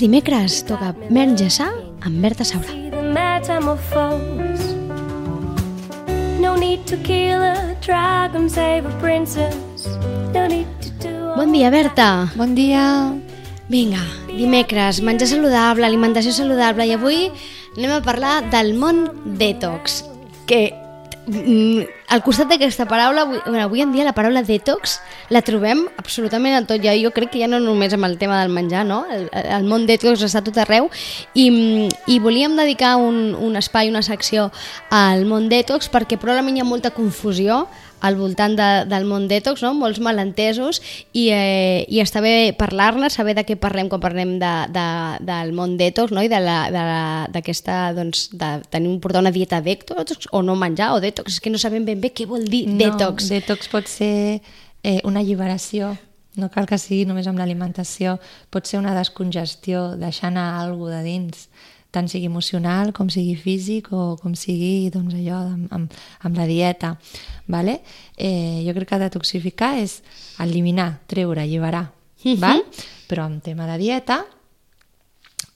waiting. És dimecres, toca Sa amb Berta Saura. No need to kill a dragon, save a princess. No need to do Bon dia, Berta. Bon dia. Vinga, dimecres, menjar saludable, alimentació saludable i avui anem a parlar del món detox, que mm, al costat d'aquesta paraula, avui, bueno, avui en dia la paraula detox la trobem absolutament al tot. Ja, jo crec que ja no només amb el tema del menjar, no? El, el món detox està tot arreu i, i volíem dedicar un, un espai, una secció al món detox perquè probablement hi ha molta confusió al voltant de, del món detox, no? molts malentesos i, eh, i està bé parlar-ne, saber de què parlem quan parlem de, de, del món detox no? i d'aquesta, doncs, de tenir un portar una dieta detox o no menjar o detox, és que no sabem ben bé què vol dir detox. No, detox pot ser eh, una alliberació, no cal que sigui només amb l'alimentació, pot ser una descongestió, deixar anar alguna de dins, tant sigui emocional com sigui físic o com sigui doncs, allò amb, amb, amb la dieta. Vale? Eh, jo crec que detoxificar és eliminar, treure, alliberar. Mhm. val? Però en tema de dieta,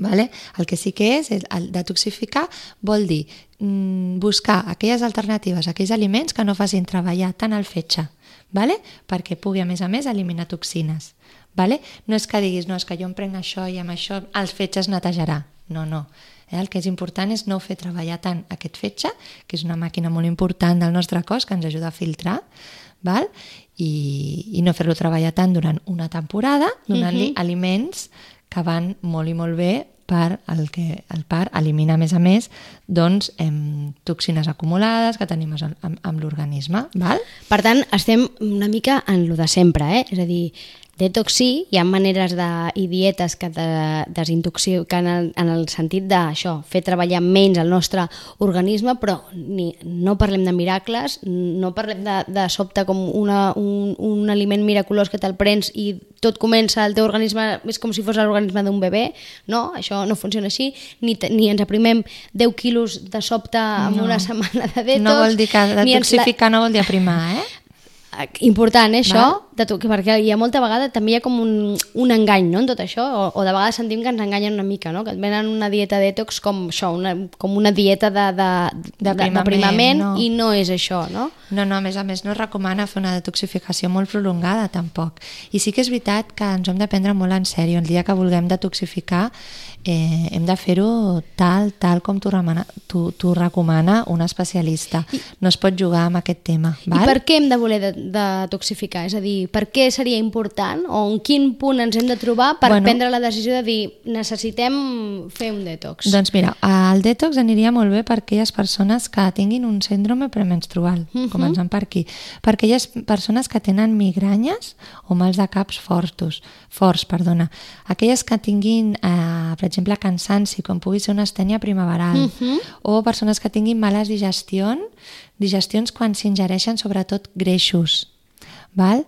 Vale? El que sí que és, el, el detoxificar vol dir mm, buscar aquelles alternatives, aquells aliments que no facin treballar tant el fetge, vale? perquè pugui a més a més eliminar toxines. Vale? No és que diguis, no, és que jo em prenc això i amb això els fetges netejarà. No, no. Eh? El que és important és no fer treballar tant aquest fetge, que és una màquina molt important del nostre cos que ens ajuda a filtrar, val? I, i no fer-lo treballar tant durant una temporada, donant-li Mhm. aliments que van molt i molt bé per el que el par elimina a més a més doncs, em, toxines acumulades que tenim amb, amb, l'organisme. Per tant, estem una mica en lo de sempre, eh? és a dir, detox sí, hi ha maneres de, i dietes que de, desintoxiquen en, en el sentit d'això, fer treballar menys el nostre organisme, però ni, no parlem de miracles, no parlem de, de sobte com una, un, un aliment miraculós que te'l prens i tot comença, el teu organisme és com si fos l'organisme d'un bebè, no, això no funciona així, ni, ni ens aprimem 10 quilos de sobte en No. una setmana de detox, no vol dir que ni ens la- detoxificar no vol dir aprimar, eh? Important, eh, això, Val. De tu, perquè hi ha molta vegada també hi ha com un, un engany no, en tot això, o, o de vegades sentim que ens enganyen una mica, no? que et venen una dieta detox com això, una, com una dieta de, de, de, D'aprimament, d'aprimament no. i no és això, no? No, no, a més a més no es recomana fer una detoxificació molt prolongada tampoc. I sí que és veritat que ens hem de prendre molt en sèrio. El dia que vulguem detoxificar eh, hem de fer-ho tal, tal com t'ho t'ho recomana un especialista. No es pot jugar amb aquest tema. Val? I per què hem de voler de- detoxificar? És a dir, per què seria important o en quin punt ens hem de trobar per Bueno. prendre la decisió de dir necessitem fer un detox? Doncs mira, el detox aniria molt bé per aquelles persones que tinguin un síndrome premenstrual, Mhm. començant per aquí. Per aquelles persones que tenen migranyes o mals de caps fortos, forts, perdona. Aquelles que tinguin, eh, per exemple, cansanci, com pugui ser una estènia primaveral, Mhm. o persones que tinguin males digestions, digestions quan s'ingereixen sobretot greixos, val?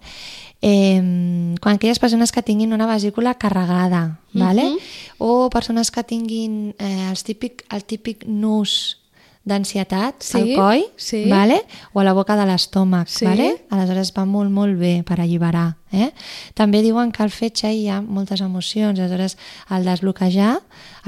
Eh, quan aquelles persones que tinguin una vesícula carregada, vale? o persones que tinguin eh, els típic, el típic nus d'ansietat Sí, al coll, sí. vale? o a la boca de l'estómac, Sí. vale? aleshores va molt, molt bé per alliberar. Eh? També diuen que al fetge hi ha moltes emocions, aleshores al desbloquejar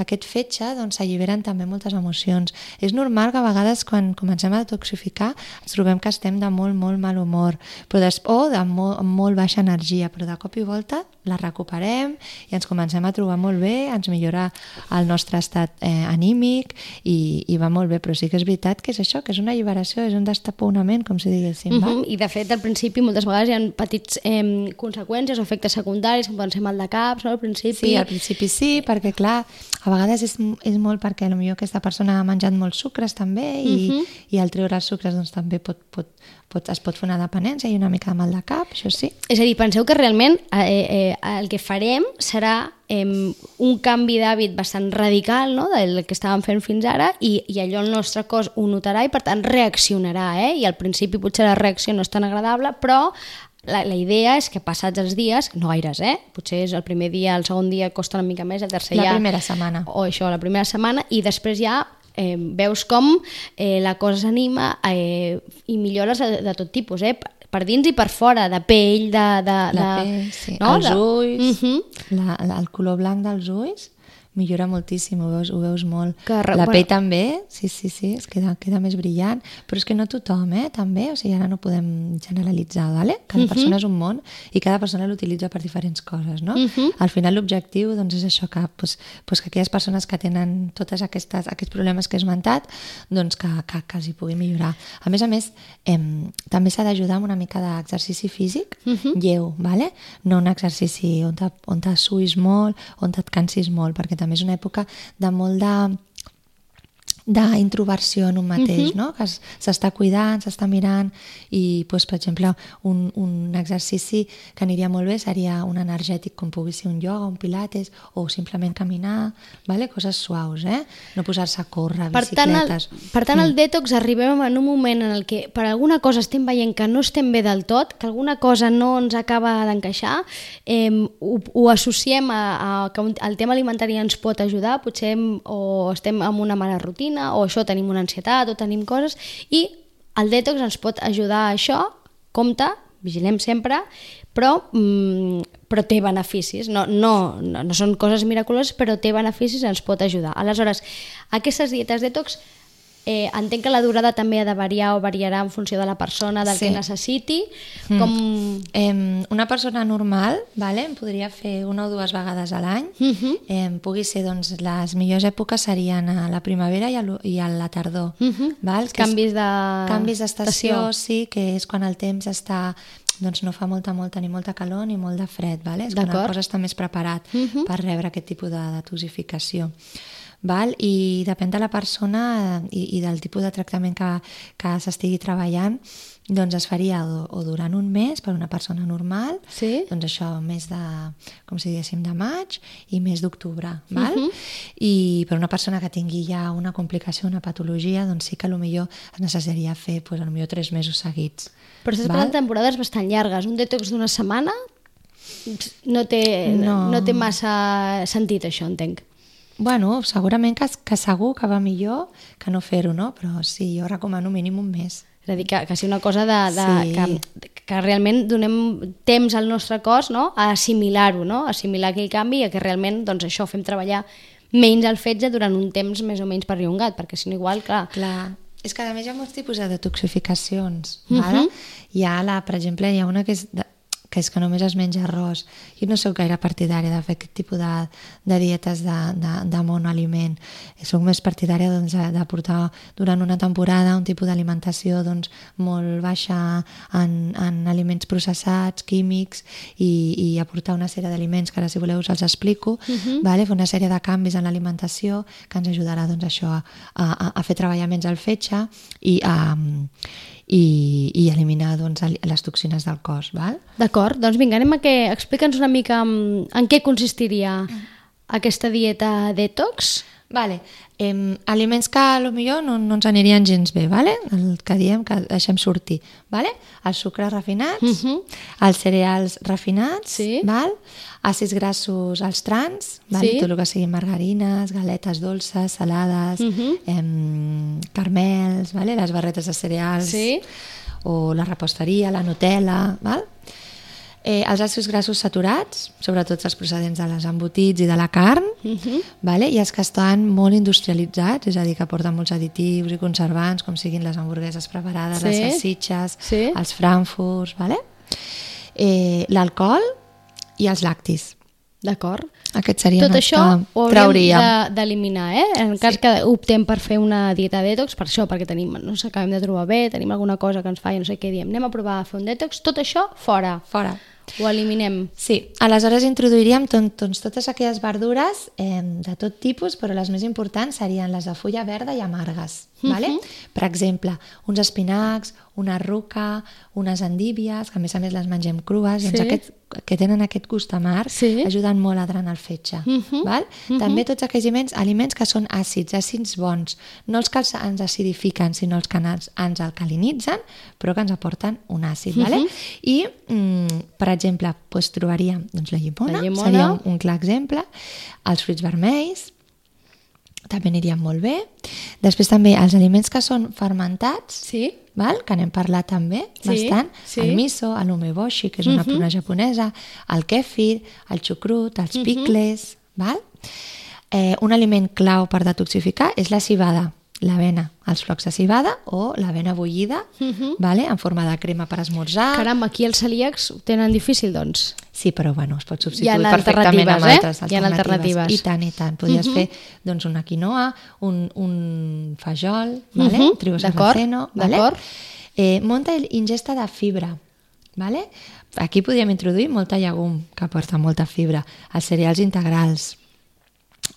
aquest fetge doncs s'alliberen també moltes emocions. És normal que a vegades quan comencem a detoxificar ens trobem que estem de molt, molt mal humor però des... o de molt, molt baixa energia, però de cop i volta la recuperem i ens comencem a trobar molt bé, ens millora el nostre estat eh, anímic i, i va molt bé, però sí que és veritat que és això, que és una alliberació, és un destaponament, com si diguéssim. Va? -huh. I de fet, al principi moltes vegades hi ha petits eh, conseqüències o efectes secundaris, com poden ser mal de caps, no? al principi. Sí, al principi sí, perquè clar, a vegades és, és molt perquè potser aquesta persona ha menjat molts sucres també i, Mhm. i al treure els sucres doncs, també pot, pot, pot, es pot fer una dependència i una mica de mal de cap, això sí. És a dir, penseu que realment eh, eh, el que farem serà eh, un canvi d'hàbit bastant radical no? del que estàvem fent fins ara i, i allò el nostre cos ho notarà i per tant reaccionarà eh? i al principi potser la reacció no és tan agradable però la, la idea és que passats els dies, no gaires, eh? potser és el primer dia, el segon dia costa una mica més, el tercer La ja... primera setmana. O això, la primera setmana, i després ja eh, veus com eh, la cosa s'anima eh, i millores de, de tot tipus, eh? per dins i per fora, de pell, de... de, La de pell, sí. no? els ulls, Mhm. la, la, el color blanc dels ulls millora moltíssim, ho veus, ho veus molt. Que la bueno. pell també, sí, sí, sí, es queda, queda més brillant, però és que no tothom, eh, també, o sigui, ara no podem generalitzar, ¿vale? Cada Mhm. persona és un món i cada persona l'utilitza per diferents coses, no? Mhm. Al final l'objectiu doncs, és això, que, pues, pues, que aquelles persones que tenen totes aquestes, aquests problemes que he esmentat, doncs que, que, que els hi pugui millorar. A més a més, em, també s'ha d'ajudar amb una mica d'exercici físic Mhm. lleu, ¿vale? no un exercici on te, on te suïs molt, on et cansis molt, perquè també és una època de molt de d'introversió en un mateix, no? que es- s'està cuidant, s'està mirant i, doncs, per exemple, un, un exercici que aniria molt bé seria un energètic com pugui ser un ioga, un pilates o simplement caminar, vale? coses suaus, eh? no posar-se a córrer, Per tant, el, bicicletes. Mm. per tant, el detox arribem en un moment en el que per alguna cosa estem veient que no estem bé del tot, que alguna cosa no ens acaba d'encaixar, eh, ho, ho associem a, a que un, el tema alimentari ens pot ajudar, potser hem, o estem amb una mala rutina, o això tenim una ansietat, o tenim coses, i el detox ens pot ajudar a això, compte, vigilem sempre, però, mm, però té beneficis, no, no, no, no són coses miraculoses, però té beneficis ens pot ajudar. Aleshores, aquestes dietes detox eh, entenc que la durada també ha de variar o variarà en funció de la persona, del Sí. que necessiti, com... Em, una persona normal vale, en podria fer una o dues vegades a l'any. Mhm. em, pugui ser, doncs, les millors èpoques serien a la primavera i a, i a la tardor. Mhm. val? Que Canvis de- Canvis d'estació, estació. sí, que és quan el temps està doncs no fa molta, molta, ni molta calor ni molt de fred, vale? és quan el cos està més preparat Mhm. per rebre aquest tipus de detoxificació. Val? I depèn de la persona eh, i, i del tipus de tractament que, que s'estigui treballant, doncs es faria o, o durant un mes per una persona normal, Sí. doncs això, mes de, com si diguéssim, de maig i mes d'octubre, val? Mhm. I per una persona que tingui ja una complicació, una patologia, doncs sí que potser es necessitaria fer, doncs, potser tres mesos seguits. Però estàs parlant de temporades bastant llargues. Un detox d'una setmana no té. No. no té massa sentit, això, entenc. Bueno, segurament que, que segur que va millor que no fer-ho, no? Però sí, jo recomano mínim un mes. És a dir, que, que sigui una cosa de, de, Sí. que, que realment donem temps al nostre cos no? a assimilar-ho, no? a assimilar aquell canvi i a que realment doncs, això fem treballar menys el fetge durant un temps més o menys perllongat, perquè si no igual, clar, Clar. És que a més hi ha molts tipus de detoxificacions. Mhm. vale? Hi ha, la, per exemple, hi ha una que és, de, que és que només es menja arròs. Jo no sóc gaire partidària de fer aquest tipus de, de dietes de, de, de monoaliment. Soc més partidària doncs, de, portar durant una temporada un tipus d'alimentació doncs, molt baixa en, en aliments processats, químics i, i aportar una sèrie d'aliments que ara si voleu us els explico, vale? fer una sèrie de canvis en l'alimentació que ens ajudarà doncs, això, a, a, a fer treballar menys el fetge i a, i, i eliminar doncs, les toxines del cos. D'acord, doncs vinga, anem a que... Explica'ns una mica en, en què consistiria aquesta dieta detox. Vale. Em, aliments que potser no, no ens anirien gens bé, vale? el que diem que deixem sortir. Vale? Els sucres refinats, Mhm. els cereals refinats, Sí. val? àcids grassos als trans, vale? Sí. tot el que siguin margarines, galetes dolces, salades, Mhm. em, carmels, vale? les barretes de cereals, Sí. o la reposteria, la Nutella, val? Eh, els àcids grassos saturats, sobretot els procedents de les embotits i de la carn, Mhm. vale? i els que estan molt industrialitzats, és a dir, que porten molts additius i conservants, com siguin les hamburgueses preparades, Sí. les salsitxes, Sí. els frankfurts, vale? eh, l'alcohol i els lactis. D'acord. Aquests serien Tot això ho hauríem trauríem. de- d'eliminar, eh? En cas que optem per fer una dieta detox, per això, perquè tenim, no ens acabem de trobar bé, tenim alguna cosa que ens fa i no sé què diem, anem a provar a fer un detox, tot això fora, Fora. Ho eliminem. Sí, aleshores introduiríem tot, doncs, totes aquelles verdures eh, de tot tipus, però les més importants serien les de fulla verda i amargues. Vale? Per exemple, uns espinacs, una ruca, unes endívies, que a més a més les mengem crues, doncs Sí. aquest, que tenen aquest gust amarg, Sí. ajuden molt a drenar el fetge. Mhm. val? També tots aquells aliments, aliments que són àcids, àcids bons, no els que els- ens acidifiquen, sinó els que ens, ens alcalinitzen, però que ens aporten un àcid. vale? I, mm, per exemple, doncs, trobaríem doncs, la llimona, La llimona. seria un, un clar exemple, els fruits vermells, també anirien molt bé. Després també els aliments que són fermentats, Sí. val? que n'hem parlat també Sí, bastant, sí. el miso, el umeboshi, que és una pruna japonesa, el kefir, el xucrut, els picles, val? Eh, un aliment clau per detoxificar és la cibada, l'avena, els flocs de cibada o l'avena bullida, vale? en forma de crema per esmorzar. Caram, aquí els celíacs ho tenen difícil, doncs. Sí, però bueno, es pot substituir perfectament amb alternatives, eh? altres Hi ha alternatives. I tant, i tant. Podries fer doncs, una quinoa, un, un fajol, vale? Mhm, trigo d'acord, sarraceno, vale? Eh, molta ingesta de fibra, vale? Aquí podríem introduir molta llegum, que aporta molta fibra, els cereals integrals,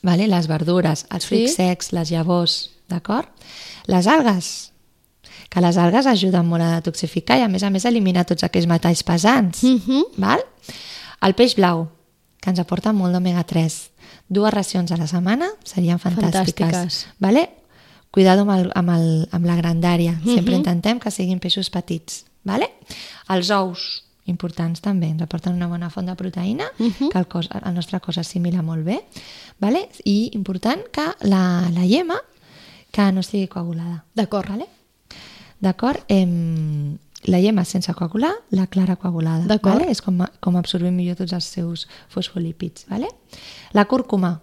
vale? les verdures, els Sí. fruits secs, les llavors, d'acord? Les algues, que les algues ajuden molt a detoxificar i a més a més a eliminar tots aquells metalls pesants. Mhm. val? El peix blau, que ens aporta molt d'omega-3. Dues racions a la setmana serien fantàstiques. Fantàstiques. Vale? Cuidado amb, el, amb, el, amb la grandària. Sempre intentem que siguin peixos petits. Vale? Els ous, importants també, ens aporten una bona font de proteïna que el, cos, el nostre cos assimila molt bé. Vale? I important que la, la llema que no estigui coagulada. D'acord. Vale? D'acord? Em, la llema sense coagular, la clara coagulada. D'acord. Vale? És com, com absorbim millor tots els seus fosfolípids. Vale? La cúrcuma,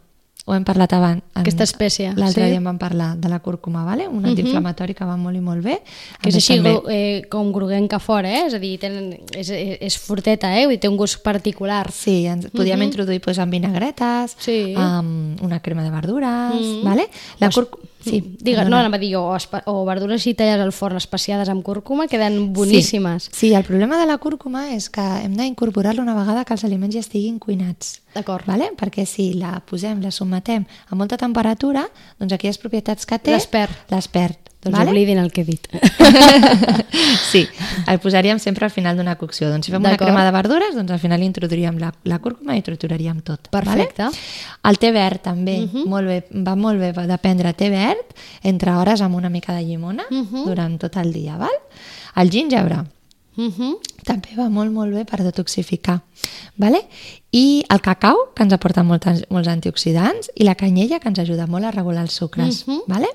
ho hem parlat abans. en- Aquesta espècie, L'altre sí. dia en vam parlar de la cúrcuma, vale? un antiinflamatori que va molt i molt bé. Que és així també- eh, com groguenca fora, eh? És a dir, tenen, és, és, forteta, eh? Dir, té un gust particular. Sí, ens podíem introduir pues, amb vinagretes, Sí. amb una crema de verdures, vale? La cúrcuma... Sí, Digue, no, anava a dir o, o verdures així tallades al forn especiades amb cúrcuma, queden boníssimes. Sí. sí, el problema de la cúrcuma és que hem d'incorporar-la una vegada que els aliments ja estiguin cuinats. D'acord. Vale? Perquè si la posem, la sometem a molta temperatura, doncs aquelles propietats que té... Les perd. Les perd. Doncs vale? oblidin el que he dit. sí, el posaríem sempre al final d'una cocció. Doncs si fem una crema de verdures, doncs al final introduiríem la, la cúrcuma i trituraríem tot. Perfecte. Vale? El té verd també, uh -huh. molt bé, va molt bé de prendre té verd entre hores amb una mica de llimona uh -huh. durant tot el dia. Val? El gingebre Uh -huh. també va molt, molt bé per detoxificar. Vale? I el cacau, que ens aporta molts, molts antioxidants, i la canyella, que ens ajuda molt a regular els sucres. Mhm. vale?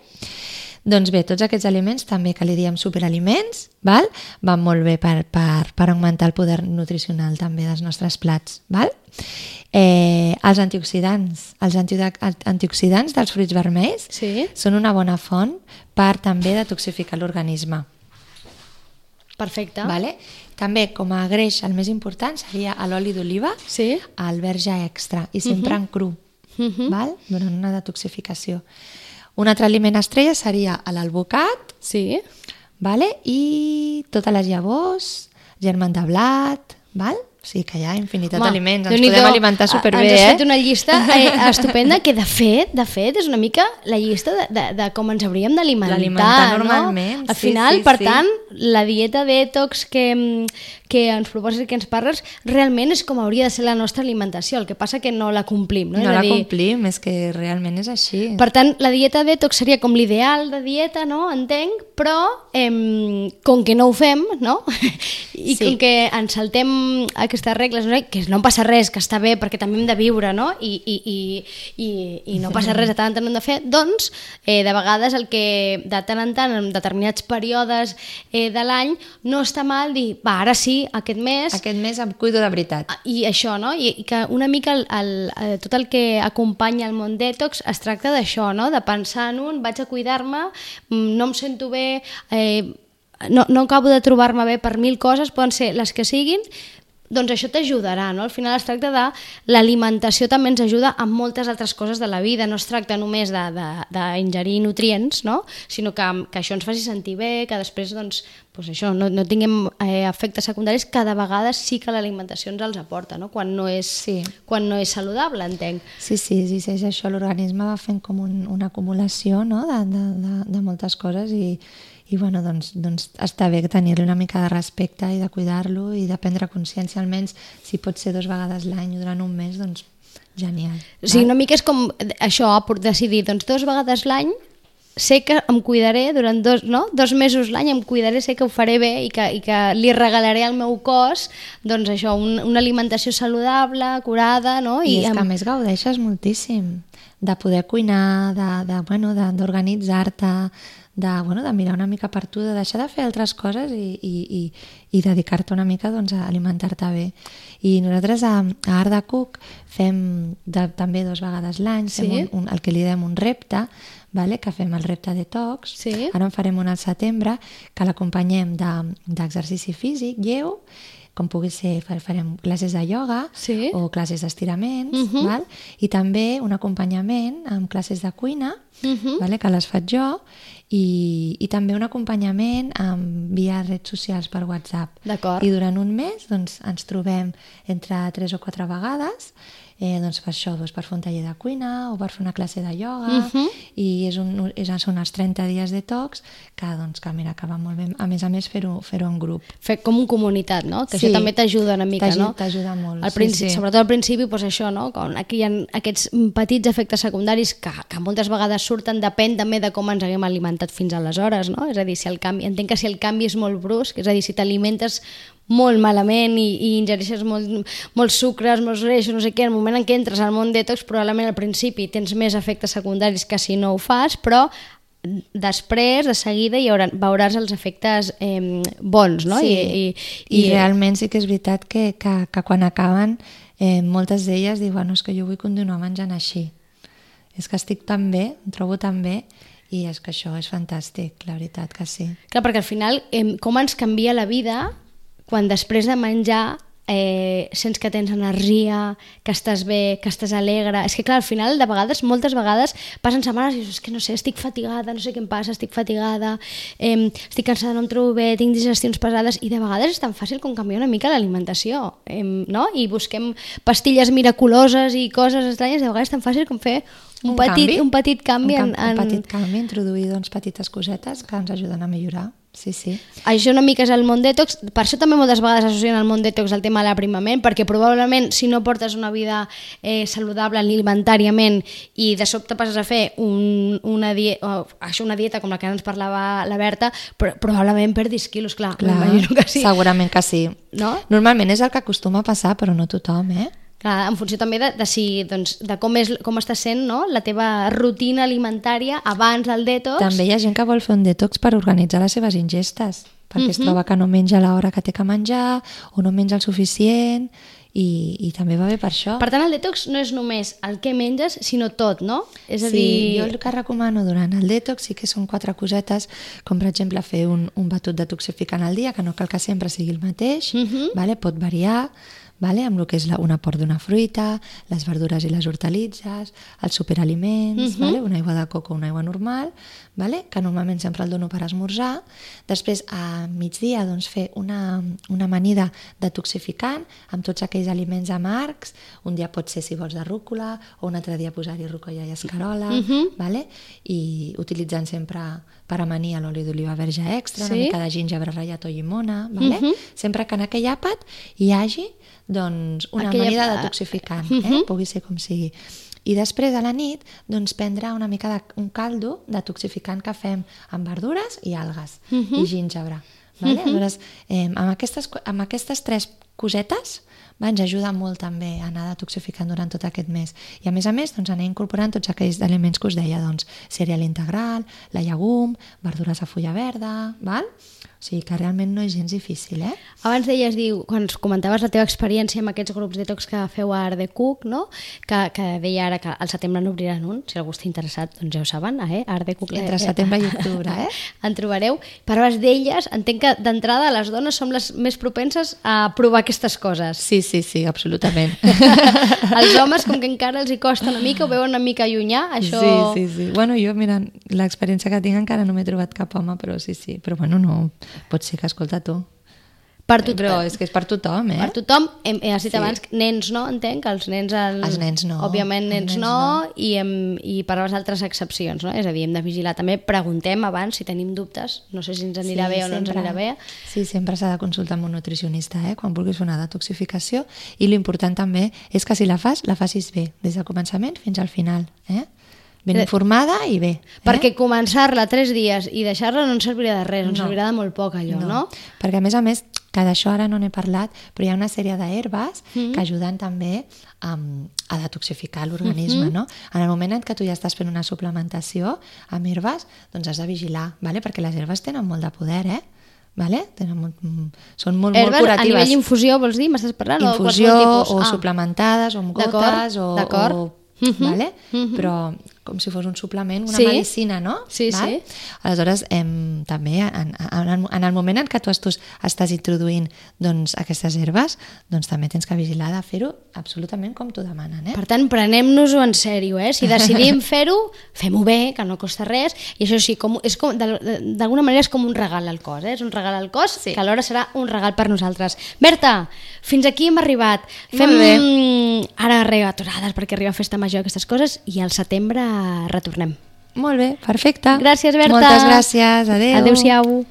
Doncs bé, tots aquests aliments, també que li diem superaliments, val? van molt bé per, per, per augmentar el poder nutricional també dels nostres plats. Val? Eh, els antioxidants, els antioxidants dels fruits vermells Sí. són una bona font per també detoxificar l'organisme. Perfecte. Vale? També, com a greix, el més important seria l'oli d'oliva, Sí. el verge extra, i sempre en cru, val? durant una detoxificació. Un altre aliment estrella seria l'alvocat, Sí. vale? i totes les llavors, germen de blat, val? Sigui que hi ha infinitat d'aliments, ens podem alimentar superbé, Ens has eh? fet una llista eh, estupenda que, de fet, de fet, és una mica la llista de, de, de com ens hauríem d'alimentar, no? normalment, Al sí, final, sí, per sí. tant, la dieta detox que, que ens proposes i que ens parles, realment és com hauria de ser la nostra alimentació, el que passa que no la complim. No, No, la dir, complim, és que realment és així. Per tant, la dieta detox seria com l'ideal de dieta, no? Entenc, però em, com que no ho fem, no? I Sí. com que ens saltem aquestes regles, no? que no passa res, que està bé perquè també hem de viure, no? I, i, i, i, i no passa res, de tant en tant hem de fer, doncs, eh, de vegades el que de tant en tant, en determinats períodes eh, de l'any, no està mal dir, va, ara sí, aquest mes, Aquest mes em cuido de veritat. i això, no? I, i que una mica el, el, el, tot el que acompanya el món detox es tracta d'això, no? De pensar en un, vaig a cuidar-me, mm, no em sento bé, eh, no, no acabo de trobar-me bé per mil coses, poden ser les que siguin, doncs això t'ajudarà, no? Al final es tracta de... L'alimentació també ens ajuda a moltes altres coses de la vida, no es tracta només d'ingerir nutrients, no? Sinó que, que això ens faci sentir bé, que després, doncs, doncs això, no, no tinguem eh, efectes secundaris que de vegades sí que l'alimentació ens els aporta, no? Quan no és, Sí. quan no és saludable, entenc. Sí, sí, sí, sí és això, l'organisme va fent com un, una acumulació no? de, de, de, de moltes coses i, i bueno, doncs, doncs està bé tenir-li una mica de respecte i de cuidar-lo i de prendre consciència almenys si pot ser dues vegades l'any o durant un mes, doncs genial. O sigui, una mica és com això, per decidir, doncs dos vegades l'any sé que em cuidaré durant dos, no? dos mesos l'any, em cuidaré, sé que ho faré bé i que, i que li regalaré al meu cos doncs això, un, una alimentació saludable, curada, no? I, I és amb- que a més gaudeixes moltíssim de poder cuinar, de, de, bueno, de- d'organitzar-te, de, bueno, de mirar una mica per tu, de deixar de fer altres coses i, i, i, i dedicar-te una mica doncs, a alimentar-te bé. I nosaltres a, a Art de Cook fem de, també dues vegades l'any, Sí? un, un, el que li diem un repte, vale? que fem el repte detox, Sí. ara en farem un al setembre, que l'acompanyem de- d'exercici físic lleu, com pugui ser, fa- farem classes de ioga Sí. o classes d'estiraments, Mhm. val? i també un acompanyament amb classes de cuina, Mhm. vale? que les faig jo, i, i també un acompanyament amb via redes socials per WhatsApp. D'acord. I durant un mes doncs, ens trobem entre tres o quatre vegades eh, doncs per això, doncs per fer un taller de cuina o per fer una classe de ioga Mhm. i és un, és, són els 30 dies de tocs que, doncs, que mira, que va molt bé. A més a més, fer-ho fer en grup. Fer com un comunitat, no? Que Sí. això també t'ajuda una mica, no? t'ajuda molt, Al sí, principi, sí. Sobretot al principi, doncs això, no? Com aquí hi ha aquests petits efectes secundaris que, que moltes vegades surten, depèn també de com ens haguem alimentat fins aleshores, no? És a dir, si el canvi, entenc que si el canvi és molt brusc, és a dir, si t'alimentes molt malament i, i ingereixes molt, molts sucres, molts greixos, no sé què, en el moment en què entres al món detox, probablement al principi tens més efectes secundaris que si no ho fas, però després, de seguida, hi haurà, veuràs els efectes eh, bons, no? Sí. I, i, I, realment sí que és veritat que, que, que quan acaben eh, moltes d'elles diuen no, és que jo vull continuar menjant així. És que estic tan bé, em trobo tan bé i és que això és fantàstic, la veritat que sí. Clar, perquè al final, eh, com ens canvia la vida quan després de menjar eh, sents que tens energia, que estàs bé, que estàs alegre... És que clar, al final, de vegades, moltes vegades, passen setmanes i dius, és que no sé, estic fatigada, no sé què em passa, estic fatigada, eh, estic cansada, no em trobo bé, tinc digestions pesades, i de vegades és tan fàcil com canviar una mica l'alimentació, eh, no? I busquem pastilles miraculoses i coses estranyes, de vegades és tan fàcil com fer un, petit, canvi. un petit canvi un, en, en... un petit canvi, introduir doncs, petites cosetes que ens ajuden a millorar. Sí, sí. Això una mica és el món detox, per això també moltes vegades associen el món detox al tema de l'aprimament, perquè probablement si no portes una vida eh, saludable alimentàriament i de sobte passes a fer un, una, die o, això, una dieta com la que ens parlava la Berta, però, probablement perdis quilos, clar, Clar, que sí. segurament que sí. No? Normalment és el que acostuma a passar, però no tothom, eh? Clar, en funció també de, de, si, doncs, de com, és, com està sent no? la teva rutina alimentària abans del detox. També hi ha gent que vol fer un detox per organitzar les seves ingestes, perquè es troba que no menja a l'hora que té que menjar o no menja el suficient i, i també va bé per això. Per tant, el detox no és només el que menges, sinó tot, no? És a sí, dir... jo el que recomano durant el detox sí que són quatre cosetes, com per exemple fer un, un batut detoxificant al dia, que no cal que sempre sigui el mateix, Mhm. vale? pot variar, vale? amb el que és la, un aport d'una fruita, les verdures i les hortalitzes, els superaliments, Mhm. vale? una aigua de coco o una aigua normal, vale? que normalment sempre el dono per esmorzar. Després, a migdia, doncs, fer una, una amanida detoxificant amb tots aquells aliments amargs. Un dia pot ser, si vols, de rúcula, o un altre dia posar-hi rucolla i escarola, Mhm. vale? i utilitzant sempre per amanir l'oli d'oliva verge extra, Sí. una mica de gingebre ratllat o llimona, vale? Mhm. sempre que en aquell àpat hi hagi doncs, una Aquella- amanida detoxificant, eh? Mhm. pugui ser com sigui. I després, a la nit, doncs, prendre una mica de, un caldo detoxificant que fem amb verdures i algues Mhm. i gingebre. Vale? Aleshores, eh, amb, aquestes, amb aquestes tres cosetes va, ens ajuda molt també a anar detoxificant durant tot aquest mes. I a més a més, doncs, anar incorporant tots aquells aliments que us deia, doncs, cereal integral, la llegum, verdures a fulla verda, val? O sigui que realment no és gens difícil, eh? Abans deies, diu, quan comentaves la teva experiència amb aquests grups detox que feu a Art de Cook, no? que, que deia ara que al setembre n'obriran un, si algú està interessat, doncs ja ho saben, eh? Art de Cook. Entre setembre i octubre, eh? en trobareu. Parlaves d'elles, entenc que d'entrada les dones som les més propenses a provar aquestes coses. Sí, sí, sí, absolutament. Els homes, com que encara els hi costa una mica, ho veuen una mica llunyà, això... Sí, sí, sí. Bueno, jo, mira, l'experiència que tinc encara no m'he trobat cap home, però sí, sí. Però bueno, no, pot ser que escolta tu. Per tot, Però és que és per tothom, eh? Per tothom, hem, has dit Sí. abans, nens no, entenc, els nens... El, Els nens no, Òbviament, nens, nens no, no. I, hem, i per les altres excepcions, no? És a dir, hem de vigilar. També preguntem abans si tenim dubtes, no sé si ens anirà bé o no ens sempre- anirà bé. Sí, sempre s'ha de consultar amb un nutricionista, eh? Quan vulguis una detoxificació. I l'important també és que si la fas, la facis bé, des del començament fins al final, eh? Ben Eh, informada i bé. Eh? Perquè començar-la tres dies i deixar-la no ens servirà de res, ens No. servirà de molt poc allò, no? Perquè, a més a més, que d'això ara no n'he parlat, però hi ha una sèrie d'herbes mm. que ajuden també um, a detoxificar l'organisme, mm -hmm. no? En el moment en què tu ja estàs fent una suplementació amb herbes, doncs has de vigilar, vale? perquè les herbes tenen molt de poder, eh? Vale? Tenen molt, mm, són molt, Herbes molt curatives. a nivell infusió, vols dir? M'estàs parlant? Infusió o, o Ah. suplementades o amb gotes o, o Mhm, vale? mhm. però com si fos un suplement, una Sí. medicina, no? Sí, Val? sí. Aleshores, em, també en, en, en el moment en què tu estàs, estàs introduint doncs, aquestes herbes, doncs també tens que vigilar de fer-ho absolutament com t'ho demanen. Eh? Per tant, prenem-nos-ho en sèrio, eh? Si decidim fer-ho, fem-ho bé, que no costa res, i això sí, com, és com, d'alguna manera és com un regal al cos, eh? És un regal al cos sí. que alhora serà un regal per nosaltres. Berta, fins aquí hem arribat. Fem Molt bé. mm, ara aturades perquè arriba Festa Major aquestes coses i al setembre retornem. Molt bé, perfecte. Gràcies, Berta. Moltes gràcies, adeu. Adéu-siau.